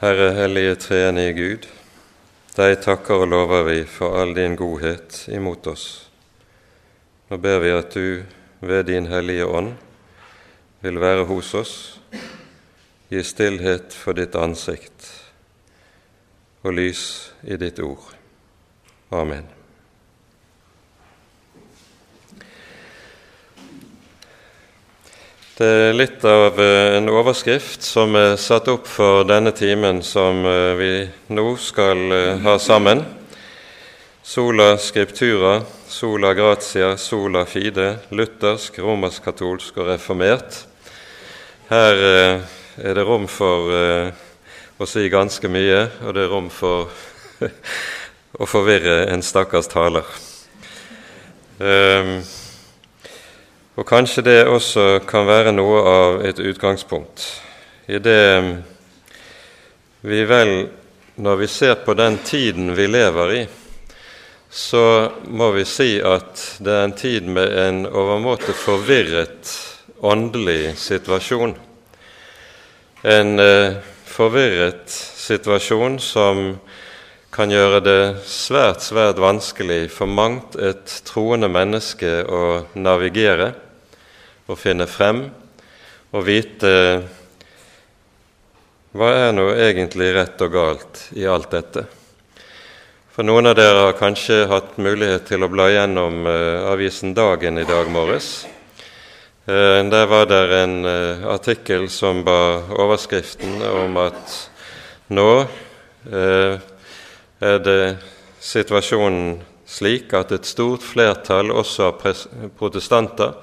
Herre Hellige Treenige Gud, deg takker og lover vi for all din godhet imot oss. Nå ber vi at du ved din Hellige Ånd vil være hos oss, gi stillhet for ditt ansikt og lys i ditt ord. Amen. Det er litt av eh, en overskrift som er satt opp for denne timen som eh, vi nå skal eh, ha sammen. Sola scriptura, sola gratia, sola fide, luthersk, romersk-katolsk og reformert. Her er det rom for å si ganske mye, og det er rom for å forvirre en stakkars taler. Um, og kanskje det også kan være noe av et utgangspunkt i det vi vel, når vi ser på den tiden vi lever i, så må vi si at det er en tid med en overmåte forvirret åndelig situasjon. En eh, forvirret situasjon som kan gjøre det svært, svært vanskelig for mangt et troende menneske å navigere å finne frem og vite hva er nå egentlig rett og galt i alt dette. For noen av dere har kanskje hatt mulighet til å bla gjennom uh, avisen Dagen i dag morges. Uh, der var det en uh, artikkel som ba overskriften om at nå er det situasjonen slik at et stort flertall også av protestanter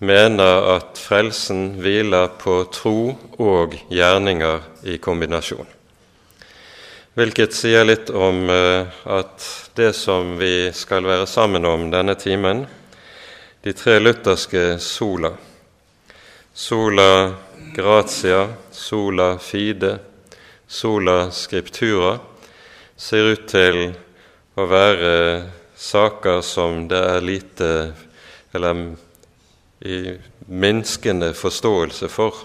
mener at frelsen hviler på tro og gjerninger i kombinasjon. Hvilket sier litt om eh, at det som vi skal være sammen om denne timen, de tre lutherske sola, sola gratia, sola fide, sola scriptura, ser ut til å være saker som det er lite eller i minskende forståelse for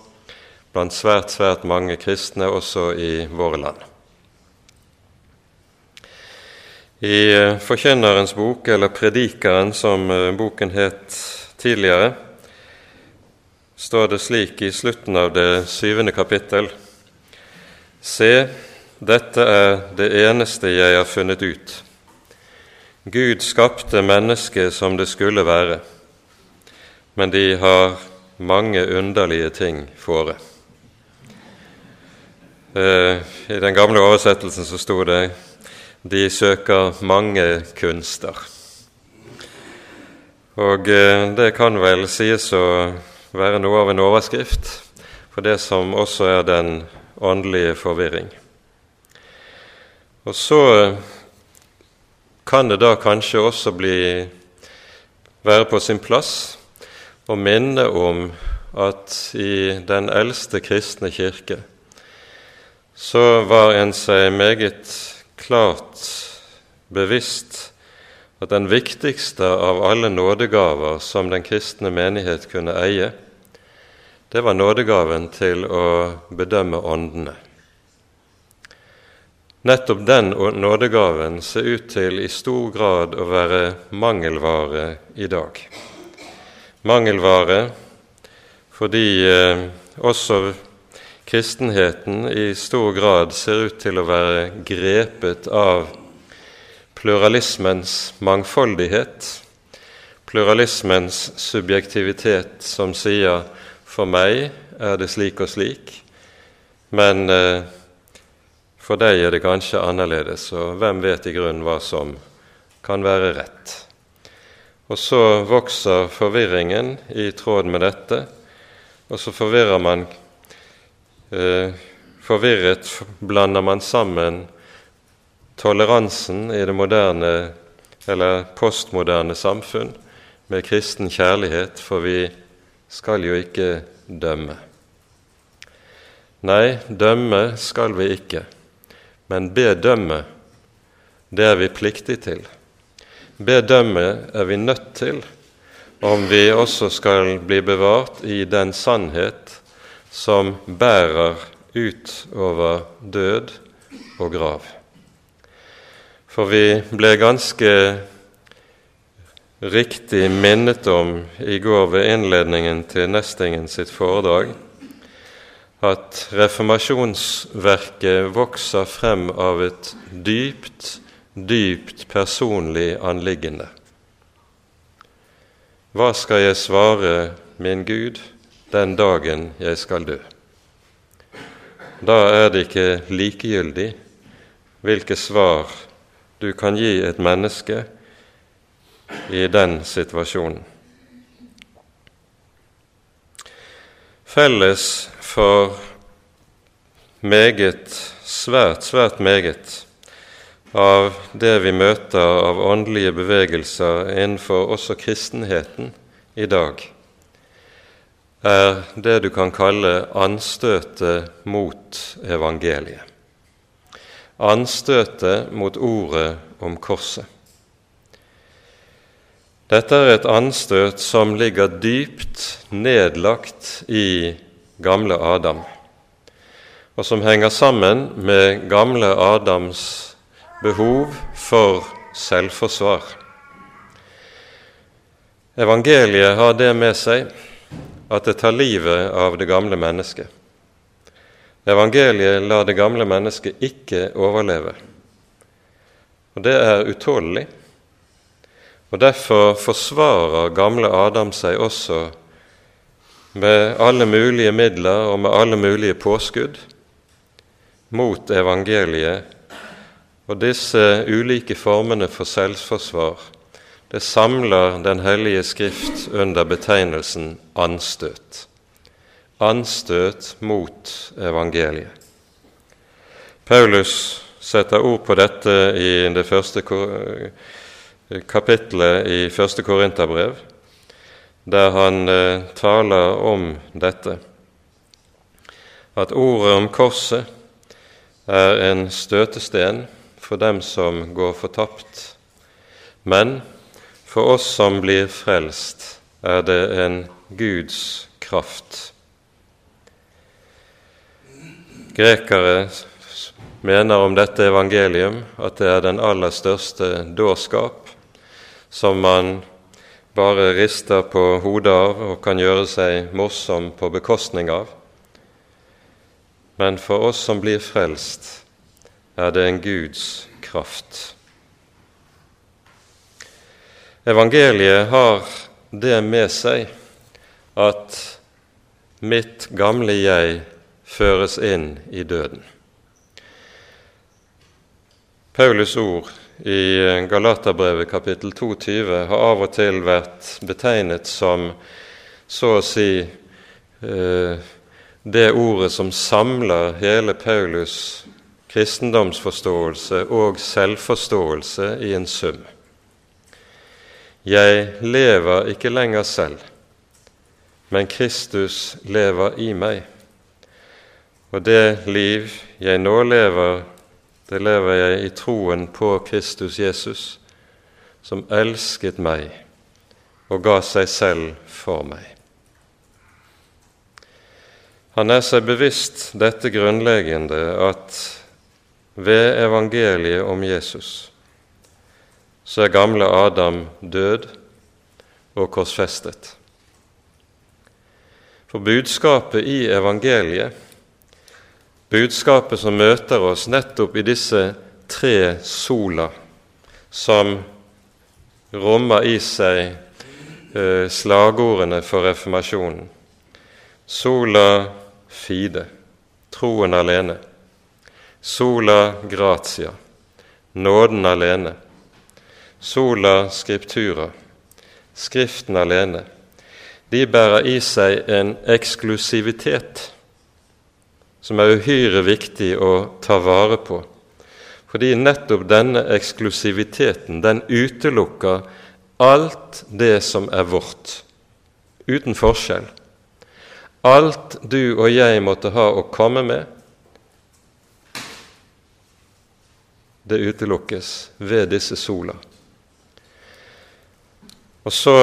blant svært, svært mange kristne også i våre land. I eh, Forkynnerens bok, eller Predikeren, som eh, boken het tidligere, står det slik i slutten av det syvende kapittel.: Se, dette er det eneste jeg har funnet ut. Gud skapte mennesket som det skulle være men de har mange underlige ting fore. Eh, I den gamle oversettelsen så sto det 'De søker mange kunster'. Og eh, det kan vel sies å være noe av en overskrift for det som også er den åndelige forvirring. Og så kan det da kanskje også bli være på sin plass og minne om at i den eldste kristne kirke så var en seg meget klart bevisst at den viktigste av alle nådegaver som den kristne menighet kunne eie, det var nådegaven til å bedømme åndene. Nettopp den nådegaven ser ut til i stor grad å være mangelvare i dag mangelvare fordi eh, også kristenheten i stor grad ser ut til å være grepet av pluralismens mangfoldighet, pluralismens subjektivitet, som sier 'for meg er det slik og slik', men eh, for deg er det kanskje annerledes, og hvem vet i grunnen hva som kan være rett? Og så vokser forvirringen i tråd med dette, og så forvirrer man eh, Forvirret blander man sammen toleransen i det moderne eller postmoderne samfunn med kristen kjærlighet, for vi skal jo ikke dømme. Nei, dømme skal vi ikke, men bedømme, det er vi pliktig til bedømme er vi nødt til om vi også skal bli bevart i den sannhet som bærer utover død og grav. For vi ble ganske riktig minnet om i går ved innledningen til Nestingen sitt foredrag at reformasjonsverket vokser frem av et dypt, dypt personlig anliggende. Hva skal jeg svare min Gud den dagen jeg skal dø? Da er det ikke likegyldig hvilke svar du kan gi et menneske i den situasjonen. Felles for meget, svært, svært meget av det vi møter av åndelige bevegelser innenfor også kristenheten i dag, er det du kan kalle anstøtet mot evangeliet. Anstøtet mot ordet om korset. Dette er et anstøt som ligger dypt nedlagt i gamle Adam, og som henger sammen med gamle Adams behov for selvforsvar. Evangeliet har det med seg at det tar livet av det gamle mennesket. Evangeliet lar det gamle mennesket ikke overleve. Og det er utålelig. Og Derfor forsvarer gamle Adam seg også med alle mulige midler og med alle mulige påskudd mot evangeliet. Og disse ulike formene for selvforsvar det samler Den hellige Skrift under betegnelsen anstøt. Anstøt mot evangeliet. Paulus setter ord på dette i det første kapittelet i første Korinterbrev, der han eh, taler om dette, at ordet om korset er en støtesten for dem som går fortapt, men for oss som blir frelst, er det en Guds kraft. Grekere mener om dette evangelium at det er den aller største dårskap, som man bare rister på hodet av og kan gjøre seg morsom på bekostning av. Men for oss som blir frelst, er det en Guds kraft. Evangeliet har det med seg at mitt gamle jeg føres inn i døden. Paulus ord i Galaterbrevet kapittel 22 har av og til vært betegnet som så å si eh, det ordet som samler hele Paulus' kristendomsforståelse og selvforståelse i en sum. Jeg lever ikke lenger selv, men Kristus lever i meg. Og det liv jeg nå lever det lever jeg i troen på Kristus Jesus, som elsket meg og ga seg selv for meg. Han er seg bevisst dette grunnleggende at ved evangeliet om Jesus så er gamle Adam død og korsfestet. For budskapet i evangeliet budskapet som møter oss nettopp i disse tre sola, som rommer i seg eh, slagordene for reformasjonen. Sola fide, troen alene. Sola gratia, nåden alene. Sola scriptura, Skriften alene. De bærer i seg en eksklusivitet som er uhyre viktig å ta vare på. Fordi nettopp denne eksklusiviteten den utelukker alt det som er vårt, uten forskjell. Alt du og jeg måtte ha å komme med, det utelukkes ved disse sola. Og så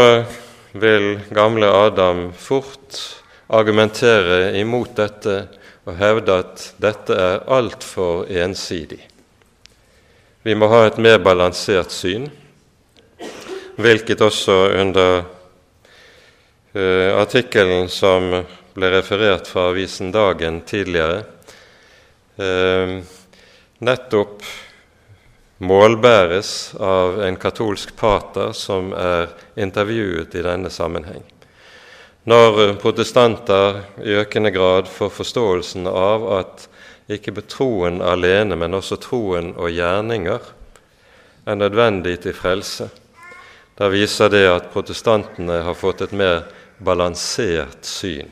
vil gamle Adam fort argumentere imot dette og hevde at dette er altfor ensidig. Vi må ha et mer balansert syn, hvilket også under uh, artikkelen som ble referert fra avisen Dagen tidligere, uh, nettopp målbæres av en katolsk pater som er intervjuet i denne sammenheng. Når protestanter i økende grad får forståelsen av at ikke troen alene, men også troen og gjerninger er nødvendig til frelse, da viser det at protestantene har fått et mer balansert syn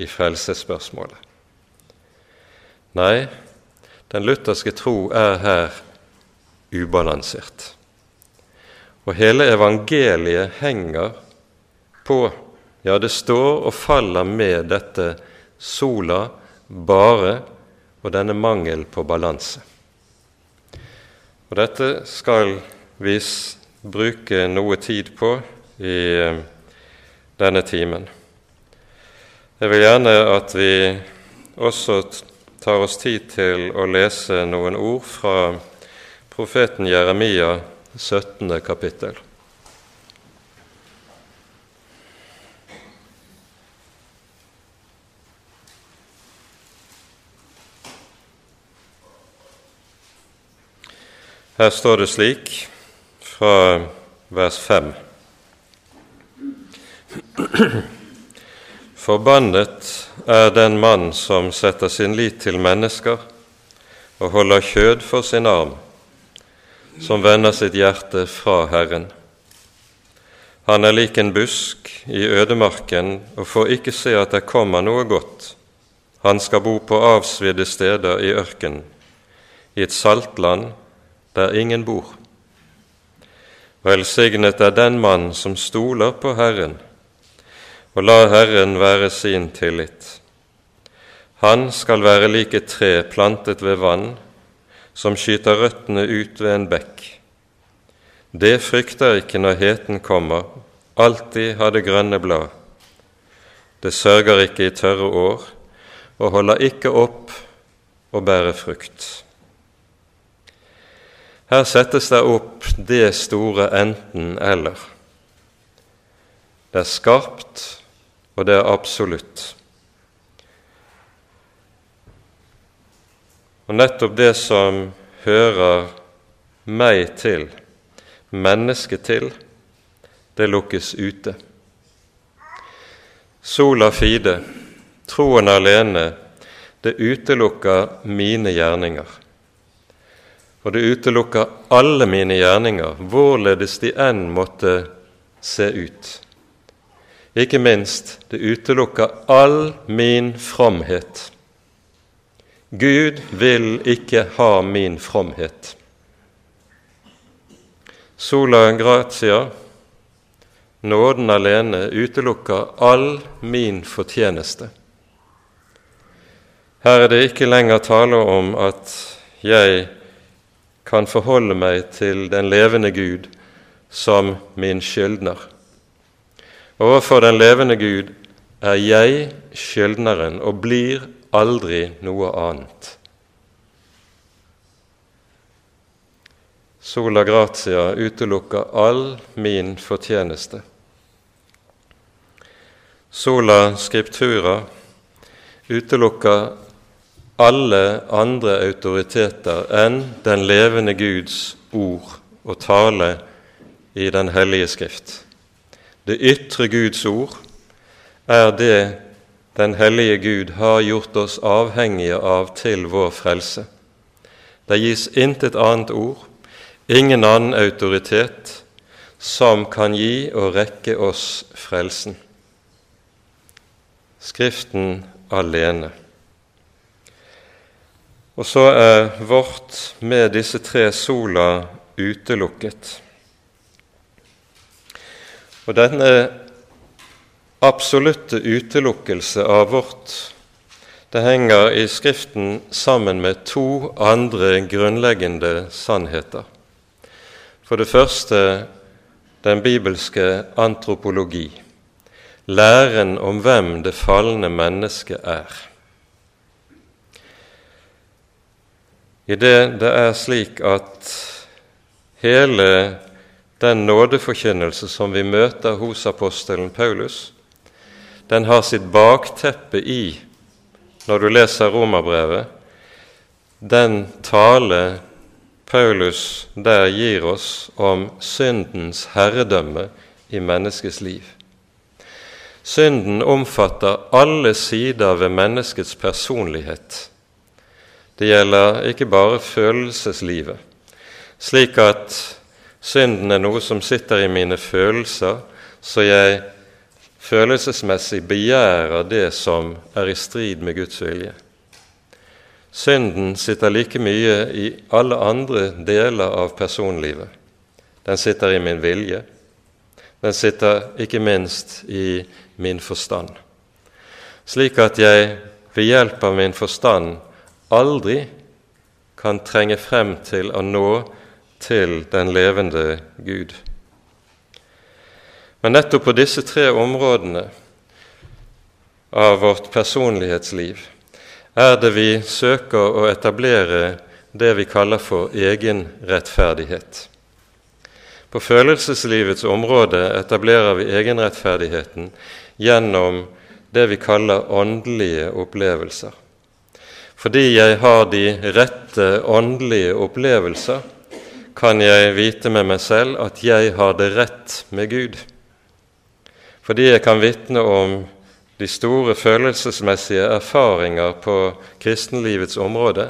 i frelsesspørsmålet. Nei, den lutherske tro er her ubalansert. Og hele evangeliet henger på Ja, det står og faller med dette sola bare og denne mangel på balanse. Og Dette skal vi bruke noe tid på i eh, denne timen. Jeg vil gjerne at vi også tar oss tid til å lese noen ord fra profeten Jeremia 17. kapittel. Her står det slik fra vers 5. Forbannet er den mann som setter sin lit til mennesker og holder kjød for sin arm som vender sitt hjerte fra Herren. Han er lik en busk i ødemarken og får ikke se at det kommer noe godt. Han skal bo på avsvidde steder i ørkenen, i et saltland der ingen bor. Velsignet er den mann som stoler på Herren og lar Herren være sin tillit. Han skal være lik et tre plantet ved vann, som skyter røttene ut ved en bekk. Det frykter ikke når heten kommer, alltid har det grønne blad. Det sørger ikke i tørre år og holder ikke opp å bære frukt. Her settes det opp det store enten-eller. Det er skarpt, og det er absolutt. Og nettopp det som hører meg til, mennesket til, det lukkes ute. Sola fide, troen alene, det utelukker mine gjerninger. Og det utelukker alle mine gjerninger, hvorledes de enn måtte se ut. Ikke minst, det utelukker all min fromhet. Gud vil ikke ha min fromhet. Sola gratia, nåden alene, utelukker all min fortjeneste. Her er det ikke lenger tale om at jeg kan forholde meg til den levende Gud som min skyldner. Overfor den levende Gud er jeg skyldneren og blir aldri noe annet. Sola gratia utelukker all min fortjeneste. Sola scriptura utelukker alle andre autoriteter enn den levende Guds ord og tale i Den hellige Skrift. Det ytre Guds ord er det den hellige Gud har gjort oss avhengige av til vår frelse. Det gis intet annet ord, ingen annen autoritet, som kan gi og rekke oss frelsen. Skriften alene. Og så er vårt med disse tre sola utelukket. Og denne absolutte utelukkelse av vårt, det henger i Skriften sammen med to andre grunnleggende sannheter. For det første den bibelske antropologi, læren om hvem det falne mennesket er. I det det er slik at hele den nådeforkynnelse som vi møter hos apostelen Paulus, den har sitt bakteppe i, når du leser romerbrevet, den tale Paulus der gir oss om syndens herredømme i menneskets liv. Synden omfatter alle sider ved menneskets personlighet. Det gjelder ikke bare følelseslivet, slik at synden er noe som sitter i mine følelser, så jeg følelsesmessig begjærer det som er i strid med Guds vilje. Synden sitter like mye i alle andre deler av personlivet. Den sitter i min vilje. Den sitter ikke minst i min forstand. Slik at jeg ved hjelp av min forstand aldri kan trenge frem til å nå til den levende Gud. Men nettopp på disse tre områdene av vårt personlighetsliv er det vi søker å etablere det vi kaller for egenrettferdighet. På følelseslivets område etablerer vi egenrettferdigheten gjennom det vi kaller åndelige opplevelser. Fordi jeg har de rette åndelige opplevelser, kan jeg vite med meg selv at jeg har det rett med Gud fordi jeg kan vitne om de store følelsesmessige erfaringer på kristenlivets område.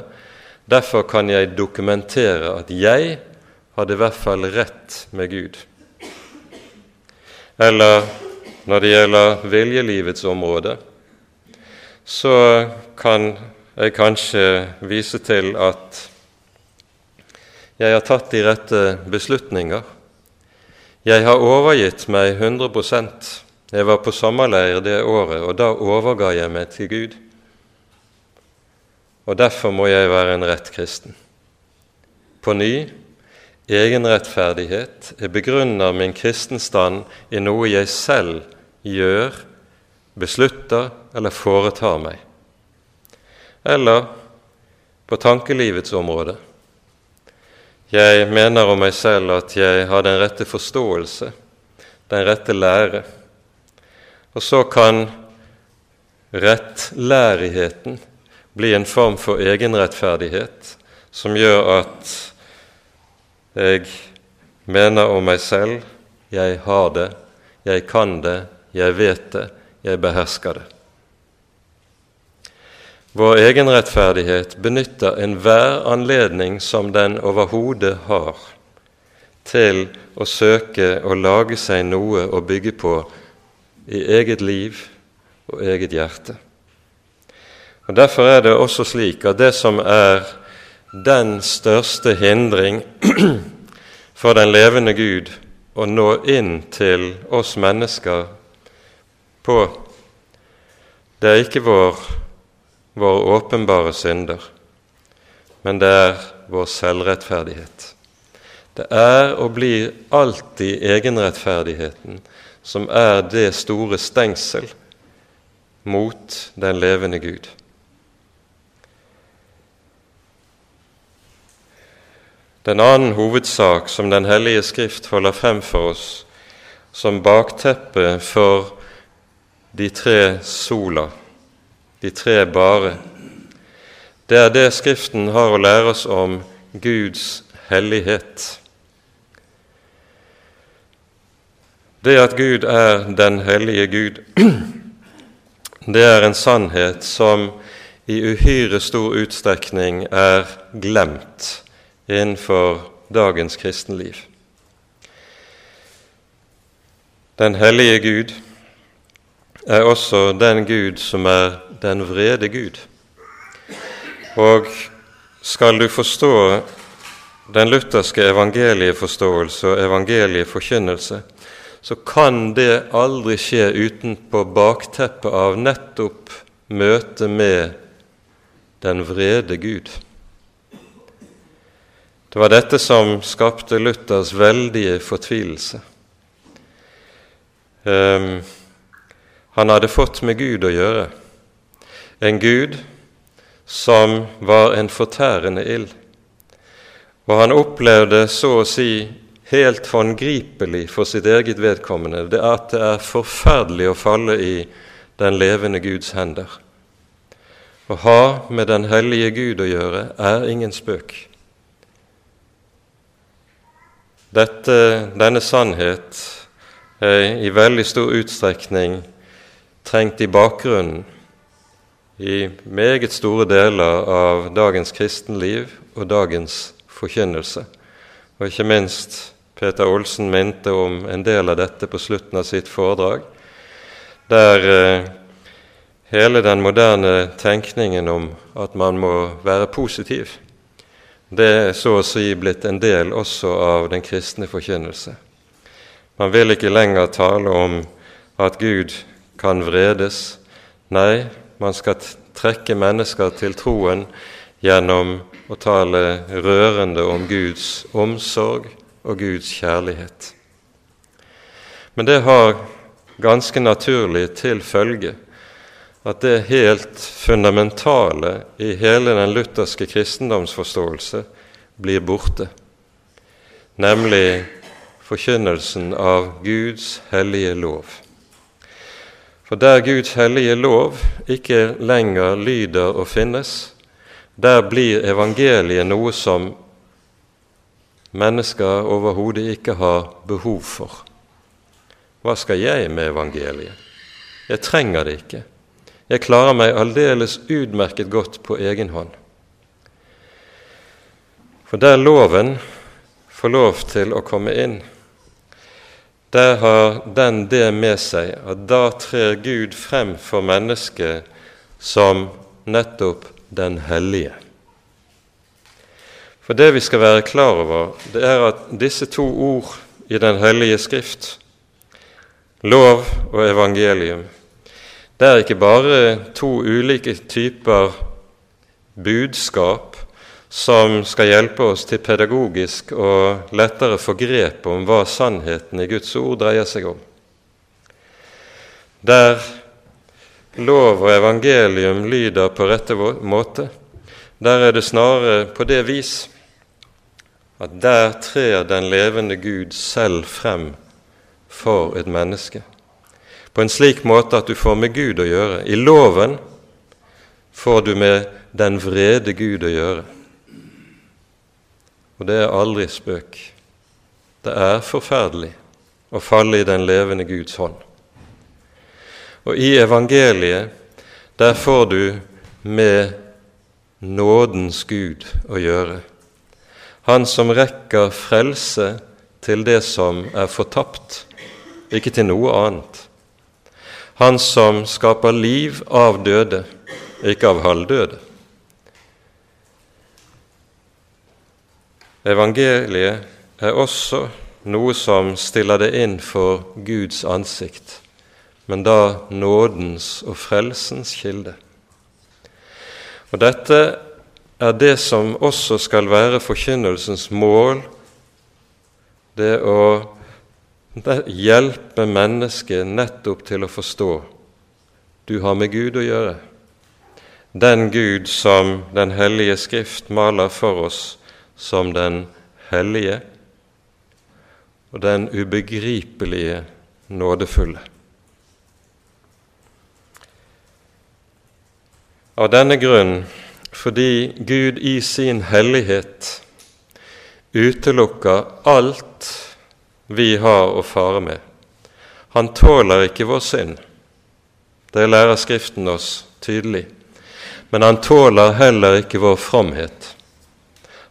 Derfor kan jeg dokumentere at jeg hadde i hvert fall rett med Gud. Eller når det gjelder viljelivets område, så kan jeg kanskje vise til at jeg har tatt de rette beslutninger. Jeg har overgitt meg 100 jeg var på sommerleir det året, og da overga jeg meg til Gud. Og derfor må jeg være en rett kristen. På ny egenrettferdighet. Jeg begrunner min kristenstand i noe jeg selv gjør, beslutter eller foretar meg. Eller på tankelivets område. Jeg mener om meg selv at jeg har den rette forståelse, den rette lære og så kan rettlærigheten bli en form for egenrettferdighet som gjør at jeg mener om meg selv jeg har det, jeg kan det, jeg vet det, jeg behersker det. Vår egenrettferdighet benytter enhver anledning som den overhodet har, til å søke å lage seg noe å bygge på i eget liv og eget hjerte. Og Derfor er det også slik at det som er den største hindring for den levende Gud å nå inn til oss mennesker på, det er ikke vår, våre åpenbare synder, men det er vår selvrettferdighet. Det er og blir alltid egenrettferdigheten som er det store stengsel mot den levende Gud. Den annen hovedsak som Den hellige Skrift holder frem for oss som bakteppe for de tre sola, de tre bare, det er det Skriften har å lære oss om Guds hellighet. Det at Gud er den hellige Gud, det er en sannhet som i uhyre stor utstrekning er glemt innenfor dagens kristenliv. Den hellige Gud er også den Gud som er den vrede Gud. Og skal du forstå den lutherske evangelieforståelse og evangelieforkynnelse, så kan det aldri skje utenpå bakteppet av nettopp møtet med den vrede Gud. Det var dette som skapte Luthers veldige fortvilelse. Um, han hadde fått med Gud å gjøre. En Gud som var en fortærende ild. Og han opplevde så å si helt håndgripelig for sitt eget vedkommende det er at det er forferdelig å falle i den levende Guds hender. Å ha med den hellige Gud å gjøre er ingen spøk. Dette, denne sannhet er i veldig stor utstrekning trengt i bakgrunnen i meget store deler av dagens kristenliv og dagens forkynnelse. Og ikke minst Peter Olsen minte om en del av dette på slutten av sitt foredrag, der eh, hele den moderne tenkningen om at man må være positiv, det er så å si blitt en del også av den kristne forkynnelse. Man vil ikke lenger tale om at Gud kan vredes. Nei, man skal trekke mennesker til troen gjennom å tale rørende om Guds omsorg og Guds kjærlighet. Men det har ganske naturlig til følge at det helt fundamentale i hele den lutherske kristendomsforståelse blir borte, nemlig forkynnelsen av Guds hellige lov. For der Guds hellige lov ikke lenger lyder og finnes, der blir evangeliet noe som mennesker overhodet ikke har behov for. Hva skal jeg med evangeliet? Jeg trenger det ikke. Jeg klarer meg aldeles utmerket godt på egen hånd. For der loven får lov til å komme inn, der har den det med seg at da trer Gud frem for mennesket som nettopp den hellige. For det vi skal være klar over, det er at disse to ord i Den hellige skrift, lov og evangelium, det er ikke bare to ulike typer budskap som skal hjelpe oss til pedagogisk og lettere få grep om hva sannheten i Guds ord dreier seg om. Der lov og evangelium lyder på rette måte, der er det snarere på det vis at der trer den levende Gud selv frem for et menneske. På en slik måte at du får med Gud å gjøre. I loven får du med den vrede Gud å gjøre. Og det er aldri spøk. Det er forferdelig å falle i den levende Guds hånd. Og i evangeliet, der får du med nådens Gud å gjøre. Han som rekker frelse til det som er fortapt, ikke til noe annet. Han som skaper liv av døde, ikke av halvdøde. Evangeliet er også noe som stiller det inn for Guds ansikt, men da nådens og frelsens kilde. Og Dette er det som også skal være forkynnelsens mål, det å hjelpe mennesket nettopp til å forstå du har med Gud å gjøre. Den Gud som Den hellige Skrift maler for oss som den hellige og den ubegripelige nådefulle. Av denne grunn, fordi Gud i sin hellighet utelukker alt vi har å fare med. Han tåler ikke vår synd. Det lærer Skriften oss tydelig. Men han tåler heller ikke vår fromhet.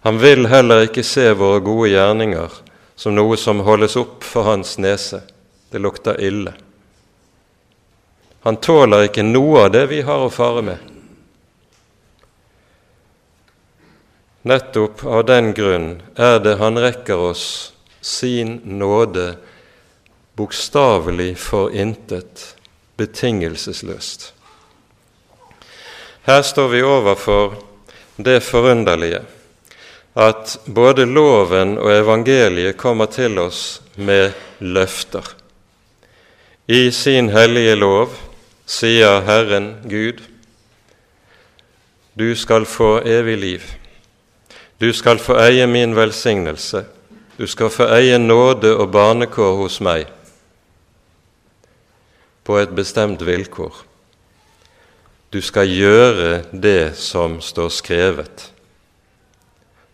Han vil heller ikke se våre gode gjerninger som noe som holdes opp for hans nese. Det lukter ille. Han tåler ikke noe av det vi har å fare med. Nettopp av den grunn er det han rekker oss sin nåde bokstavelig for intet, betingelsesløst. Her står vi overfor det forunderlige at både loven og evangeliet kommer til oss med løfter. I sin hellige lov sier Herren Gud, du skal få evig liv. Du skal få eie min velsignelse. Du skal få eie nåde og barnekår hos meg på et bestemt vilkår. Du skal gjøre det som står skrevet.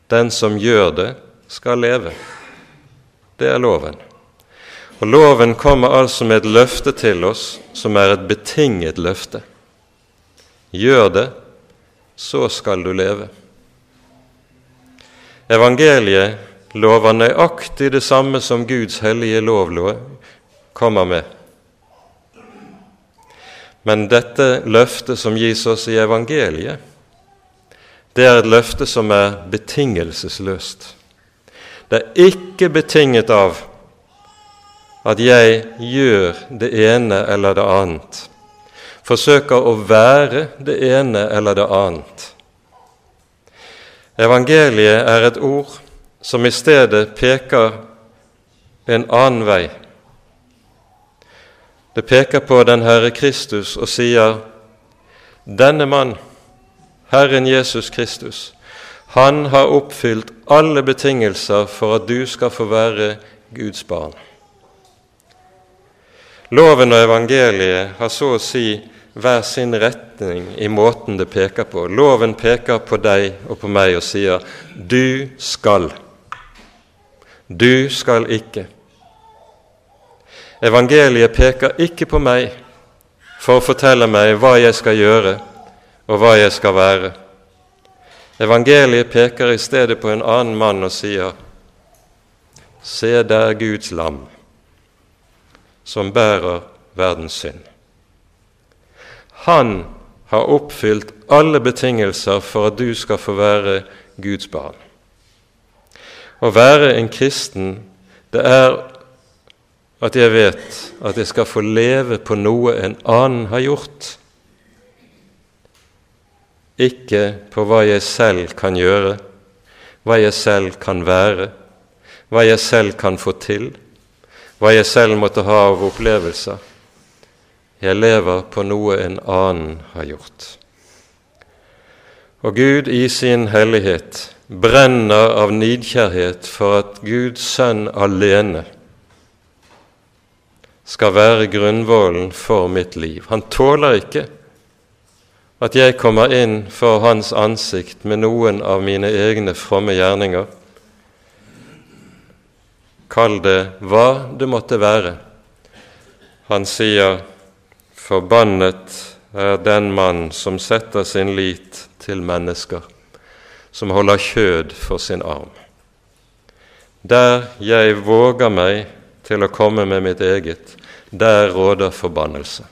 Den som gjør det, skal leve. Det er loven. Og Loven kommer altså med et løfte til oss som er et betinget løfte. Gjør det, så skal du leve. Evangeliet lover nøyaktig det samme som Guds hellige lov kommer med. Men dette løftet som gis oss i evangeliet, det er et løfte som er betingelsesløst. Det er ikke betinget av at jeg gjør det ene eller det annet forsøker å være det ene eller det annet. Evangeliet er et ord som i stedet peker en annen vei. Det peker på den Herre Kristus og sier denne mann, Herren Jesus Kristus, han har oppfylt alle betingelser for at du skal få være Guds barn. Loven og evangeliet har så å si hver sin retning i måten det peker på. Loven peker på deg og på meg og sier 'du skal'. Du skal ikke. Evangeliet peker ikke på meg for å fortelle meg hva jeg skal gjøre, og hva jeg skal være. Evangeliet peker i stedet på en annen mann og sier, Se der Guds lam, som bærer verdens synd. Han har oppfylt alle betingelser for at du skal få være Guds barn. Å være en kristen, det er at jeg vet at jeg skal få leve på noe en annen har gjort, ikke på hva jeg selv kan gjøre, hva jeg selv kan være, hva jeg selv kan få til, hva jeg selv måtte ha av opplevelser. Jeg lever på noe en annen har gjort. Og Gud i sin hellighet brenner av nidkjærhet for at Guds sønn alene skal være grunnvollen for mitt liv. Han tåler ikke at jeg kommer inn for hans ansikt med noen av mine egne fromme gjerninger. Kall det hva det måtte være. Han sier Forbannet er den mann som setter sin lit til mennesker, som holder kjød for sin arm. Der jeg våger meg til å komme med mitt eget, der råder forbannelse.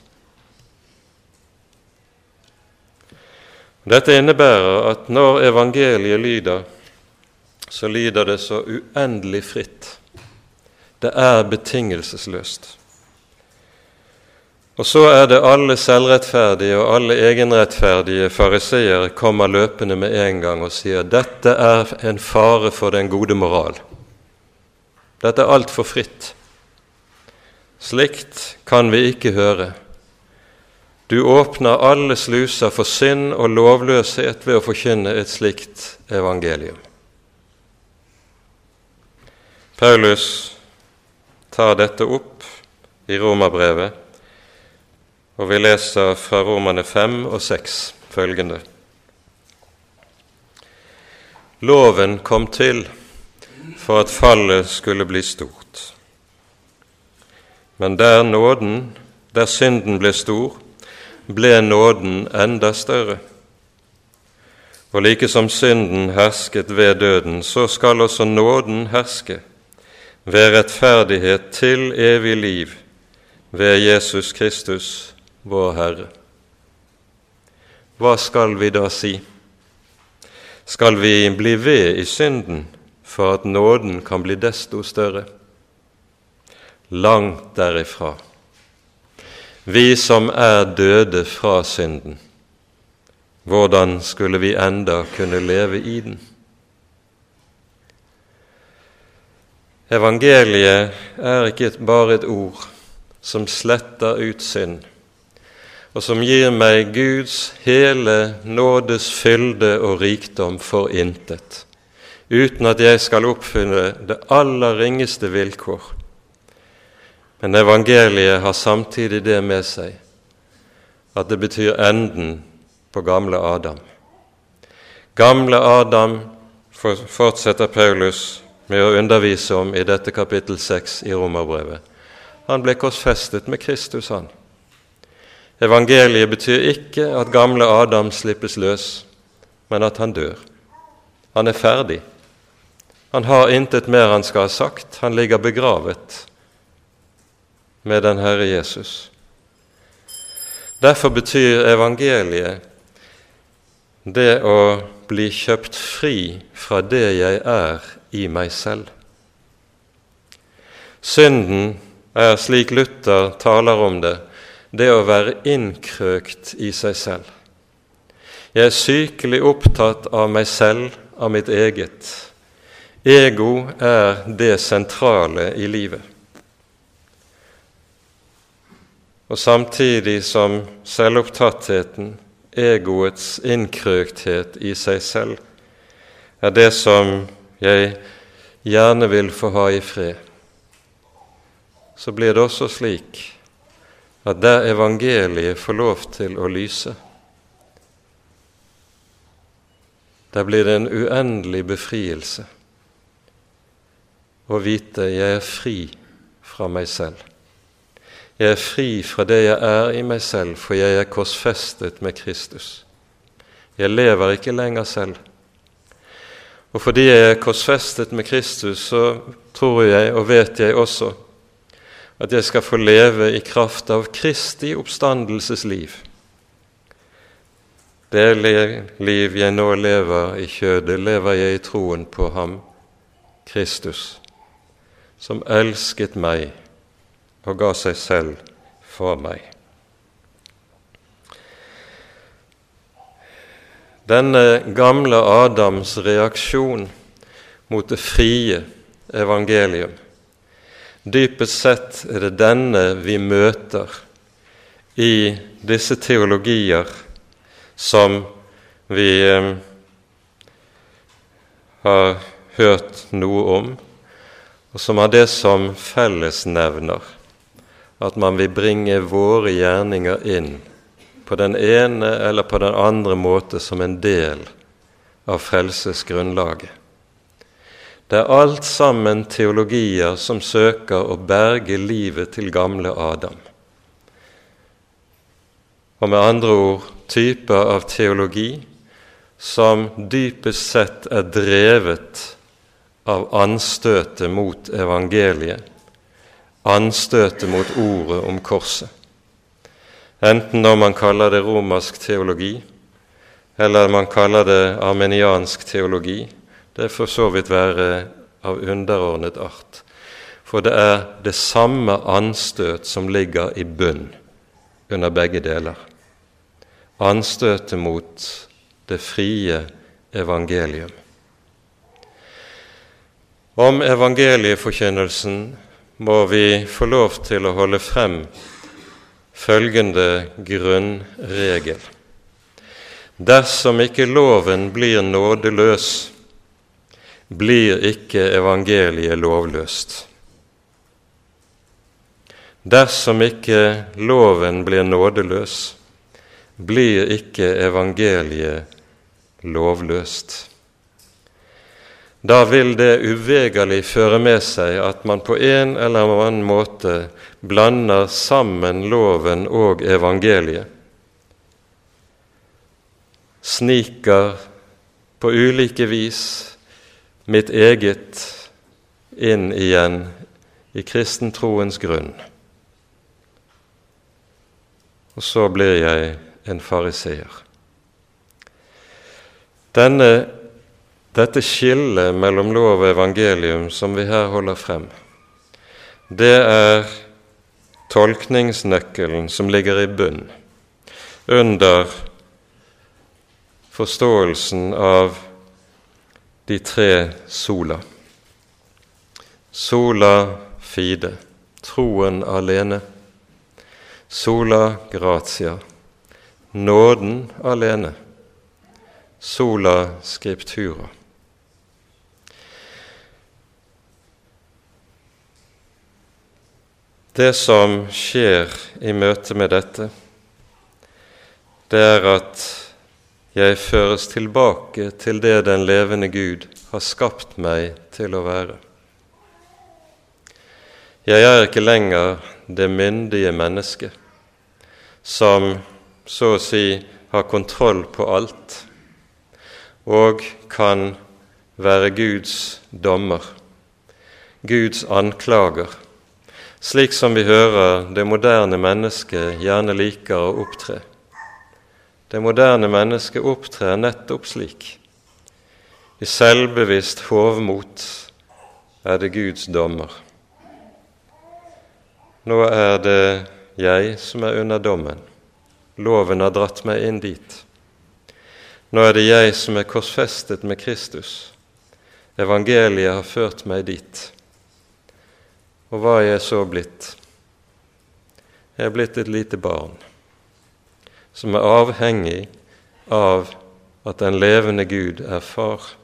Dette innebærer at når evangeliet lyder, så lyder det så uendelig fritt. Det er betingelsesløst. Og så er det alle selvrettferdige og alle egenrettferdige fariseere kommer løpende med en gang og sier dette er en fare for den gode moral. Dette er altfor fritt. Slikt kan vi ikke høre. Du åpner alle sluser for synd og lovløshet ved å forkynne et slikt evangelium. Paulus tar dette opp i Romerbrevet og vi leser fra Romane 5 og 6 følgende. Loven kom til for at fallet skulle bli stort. Men der nåden, der synden ble stor, ble nåden enda større. Og like som synden hersket ved døden, så skal også nåden herske ved rettferdighet til evig liv ved Jesus Kristus, vår Herre. Hva skal vi da si? Skal vi bli ved i synden for at nåden kan bli desto større? Langt derifra. Vi som er døde fra synden, hvordan skulle vi enda kunne leve i den? Evangeliet er ikke bare et ord som sletter ut synd, og som gir meg Guds hele nådes fylde og rikdom for intet, uten at jeg skal oppfylle det aller ringeste vilkår. Men evangeliet har samtidig det med seg at det betyr enden på gamle Adam. Gamle Adam fortsetter Paulus med å undervise om i dette kapittel 6 i Romerbrevet. Han ble korsfestet med Kristus, han. Evangeliet betyr ikke at gamle Adam slippes løs, men at han dør. Han er ferdig. Han har intet mer han skal ha sagt. Han ligger begravet med den Herre Jesus. Derfor betyr evangeliet det å bli kjøpt fri fra det jeg er i meg selv. Synden er, slik Luther taler om det, det å være innkrøkt i seg selv. Jeg er sykelig opptatt av meg selv, av mitt eget. Ego er det sentrale i livet. Og samtidig som selvopptattheten, egoets innkrøkthet i seg selv, er det som jeg gjerne vil få ha i fred, så blir det også slik at der evangeliet får lov til å lyse, der blir det en uendelig befrielse å vite jeg er fri fra meg selv. Jeg er fri fra det jeg er i meg selv, for jeg er korsfestet med Kristus. Jeg lever ikke lenger selv. Og fordi jeg er korsfestet med Kristus, så tror jeg og vet jeg også at jeg skal få leve i kraft av Kristi oppstandelsesliv. Det liv jeg nå lever i kjødet, lever jeg i troen på Ham, Kristus, som elsket meg og ga seg selv for meg. Denne gamle Adams reaksjon mot det frie evangelium Dypest sett er det denne vi møter i disse teologier som vi eh, har hørt noe om, og som har det som fellesnevner at man vil bringe våre gjerninger inn på den ene eller på den andre måte som en del av frelsesgrunnlaget. Det er alt sammen teologier som søker å berge livet til gamle Adam. Og med andre ord typer av teologi som dypest sett er drevet av anstøtet mot evangeliet, anstøtet mot ordet om korset. Enten når man kaller det romersk teologi, eller man kaller det armeniansk teologi, det for så vidt være av underordnet art. For det er det samme anstøt som ligger i bunn under begge deler. Anstøtet mot det frie evangelium. Om evangelieforkynnelsen må vi få lov til å holde frem følgende grunnregel. Dersom ikke loven blir nådeløs, blir ikke evangeliet lovløst. Dersom ikke loven blir nådeløs, blir ikke evangeliet lovløst. Da vil det uvegerlig føre med seg at man på en eller annen måte blander sammen loven og evangeliet, sniker på ulike vis mitt eget inn igjen i kristentroens grunn. Og så blir jeg en fariseer. Denne, dette skillet mellom lov og evangelium som vi her holder frem, det er tolkningsnøkkelen som ligger i bunn under forståelsen av de tre sola. Sola fide, troen alene. Sola gratia, nåden alene, sola scriptura. Det som skjer i møte med dette, det er at jeg føres tilbake til det den levende Gud har skapt meg til å være. Jeg er ikke lenger det myndige mennesket som så å si har kontroll på alt og kan være Guds dommer, Guds anklager slik som vi hører det moderne mennesket gjerne liker å opptre. Det moderne mennesket opptrer nettopp slik. I selvbevisst hovmot er det Guds dommer. Nå er det jeg som er under dommen. Loven har dratt meg inn dit. Nå er det jeg som er korsfestet med Kristus. Evangeliet har ført meg dit. Og hva er jeg så blitt? Jeg er blitt et lite barn som er avhengig av at den levende Gud er far.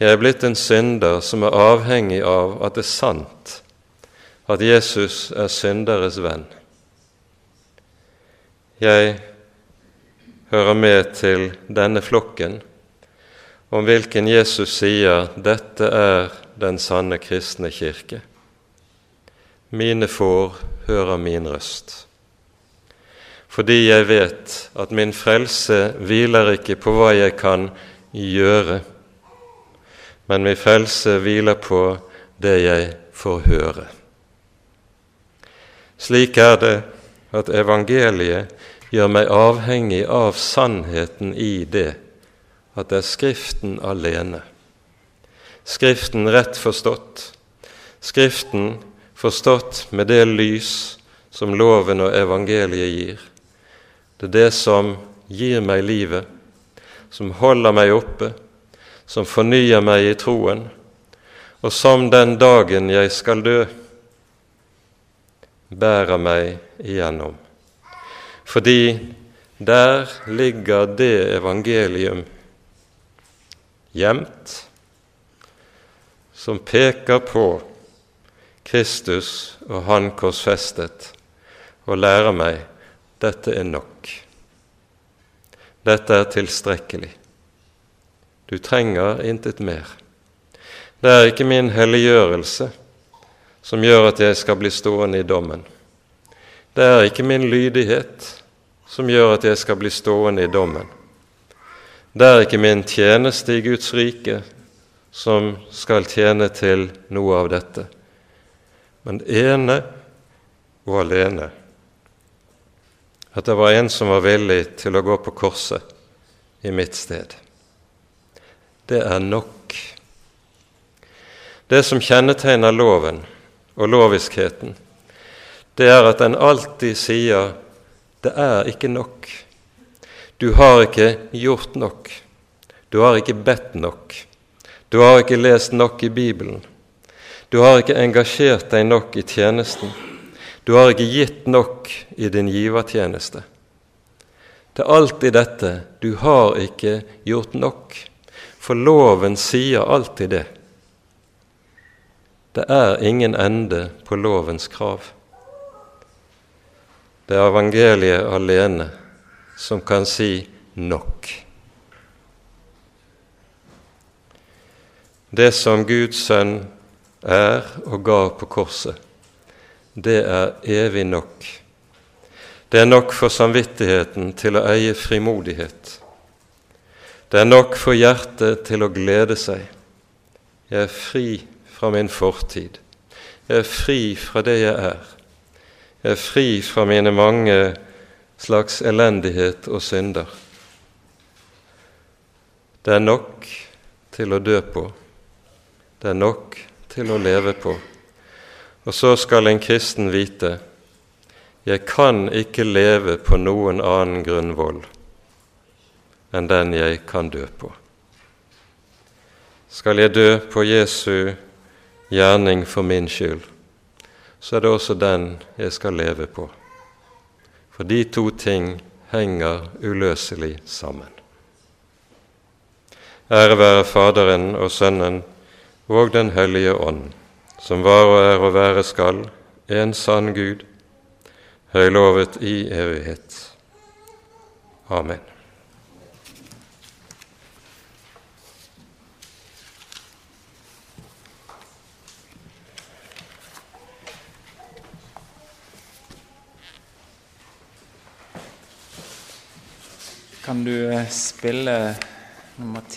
Jeg er blitt en synder som er avhengig av at det er sant at Jesus er synderes venn. Jeg hører med til denne flokken om hvilken Jesus sier dette er den sanne kristne kirke. Mine får hører min røst. Fordi jeg vet at min frelse hviler ikke på hva jeg kan gjøre, men min frelse hviler på det jeg får høre. Slik er det at evangeliet gjør meg avhengig av sannheten i det, at det er Skriften alene. Skriften rett forstått, Skriften forstått med det lys som loven og evangeliet gir. Det er det som gir meg livet, som holder meg oppe, som fornyer meg i troen, og som den dagen jeg skal dø, bærer meg igjennom. Fordi der ligger det evangelium gjemt som peker på Kristus og Han korsfestet, og lærer meg dette er nok. Dette er tilstrekkelig. Du trenger intet mer. Det er ikke min helliggjørelse som gjør at jeg skal bli stående i dommen. Det er ikke min lydighet som gjør at jeg skal bli stående i dommen. Det er ikke min tjeneste i Guds rike som skal tjene til noe av dette men ene og alene at det var en som var villig til å gå på korset i mitt sted. Det er nok. Det som kjennetegner loven og loviskheten, det er at den alltid sier 'det er ikke nok'. Du har ikke gjort nok. Du har ikke bedt nok. Du har ikke lest nok i Bibelen. Du har ikke engasjert deg nok i tjenesten. Du har ikke gitt nok i din givertjeneste. Det er alltid dette du har ikke gjort nok, for loven sier alltid det. Det er ingen ende på lovens krav. Det er evangeliet alene som kan si nok. Det som Guds sønn er og ga på korset, det er evig nok. Det er nok for samvittigheten til å eie frimodighet. Det er nok for hjertet til å glede seg. Jeg er fri fra min fortid. Jeg er fri fra det jeg er. Jeg er fri fra mine mange slags elendighet og synder. Det er nok til å dø på. Det er nok til å leve på. Og så skal en kristen vite jeg kan ikke leve på noen annen grunnvoll enn den jeg kan dø på. Skal jeg dø på Jesu gjerning for min skyld, så er det også den jeg skal leve på. For de to ting henger uløselig sammen. Ære være Faderen og Sønnen og Den hellige ånd, som var og er og være skal, en sann Gud, høylovet i evighet. Amen. Kan du eh, spille nummer ti?